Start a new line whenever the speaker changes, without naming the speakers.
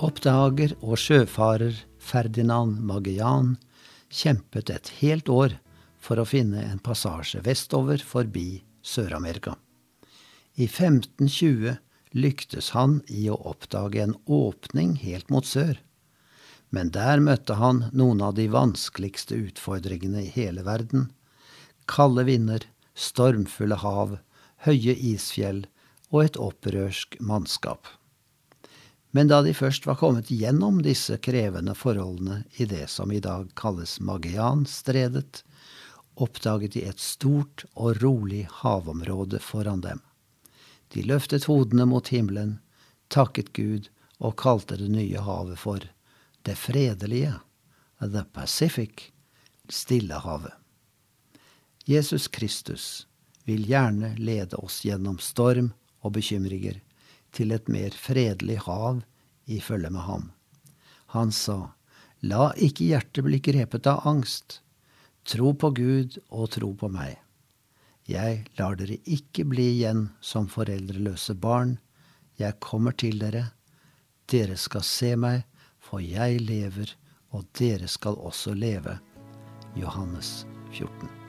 oppdager og sjøfarer Ferdinand Magellan kjempet et helt år for å finne en passasje vestover forbi Sør-Amerika. I 1520 lyktes han i å oppdage en åpning helt mot sør. Men der møtte han noen av de vanskeligste utfordringene i hele verden. Kalde vinder, stormfulle hav, høye isfjell og et opprørsk mannskap. Men da de først var kommet gjennom disse krevende forholdene i det som i dag kalles Magellan-stredet, oppdaget de et stort og rolig havområde foran dem. De løftet hodene mot himmelen, takket Gud og kalte det nye havet for det fredelige, The Pacific, Stillehavet. Jesus Kristus vil gjerne lede oss gjennom storm og bekymringer til et mer fredelig hav i følge med ham. Han sa, La ikke hjertet bli grepet av angst. Tro på Gud og tro på meg. Jeg lar dere ikke bli igjen som foreldreløse barn. Jeg kommer til dere. Dere skal se meg, for jeg lever, og dere skal også leve. Johannes 14.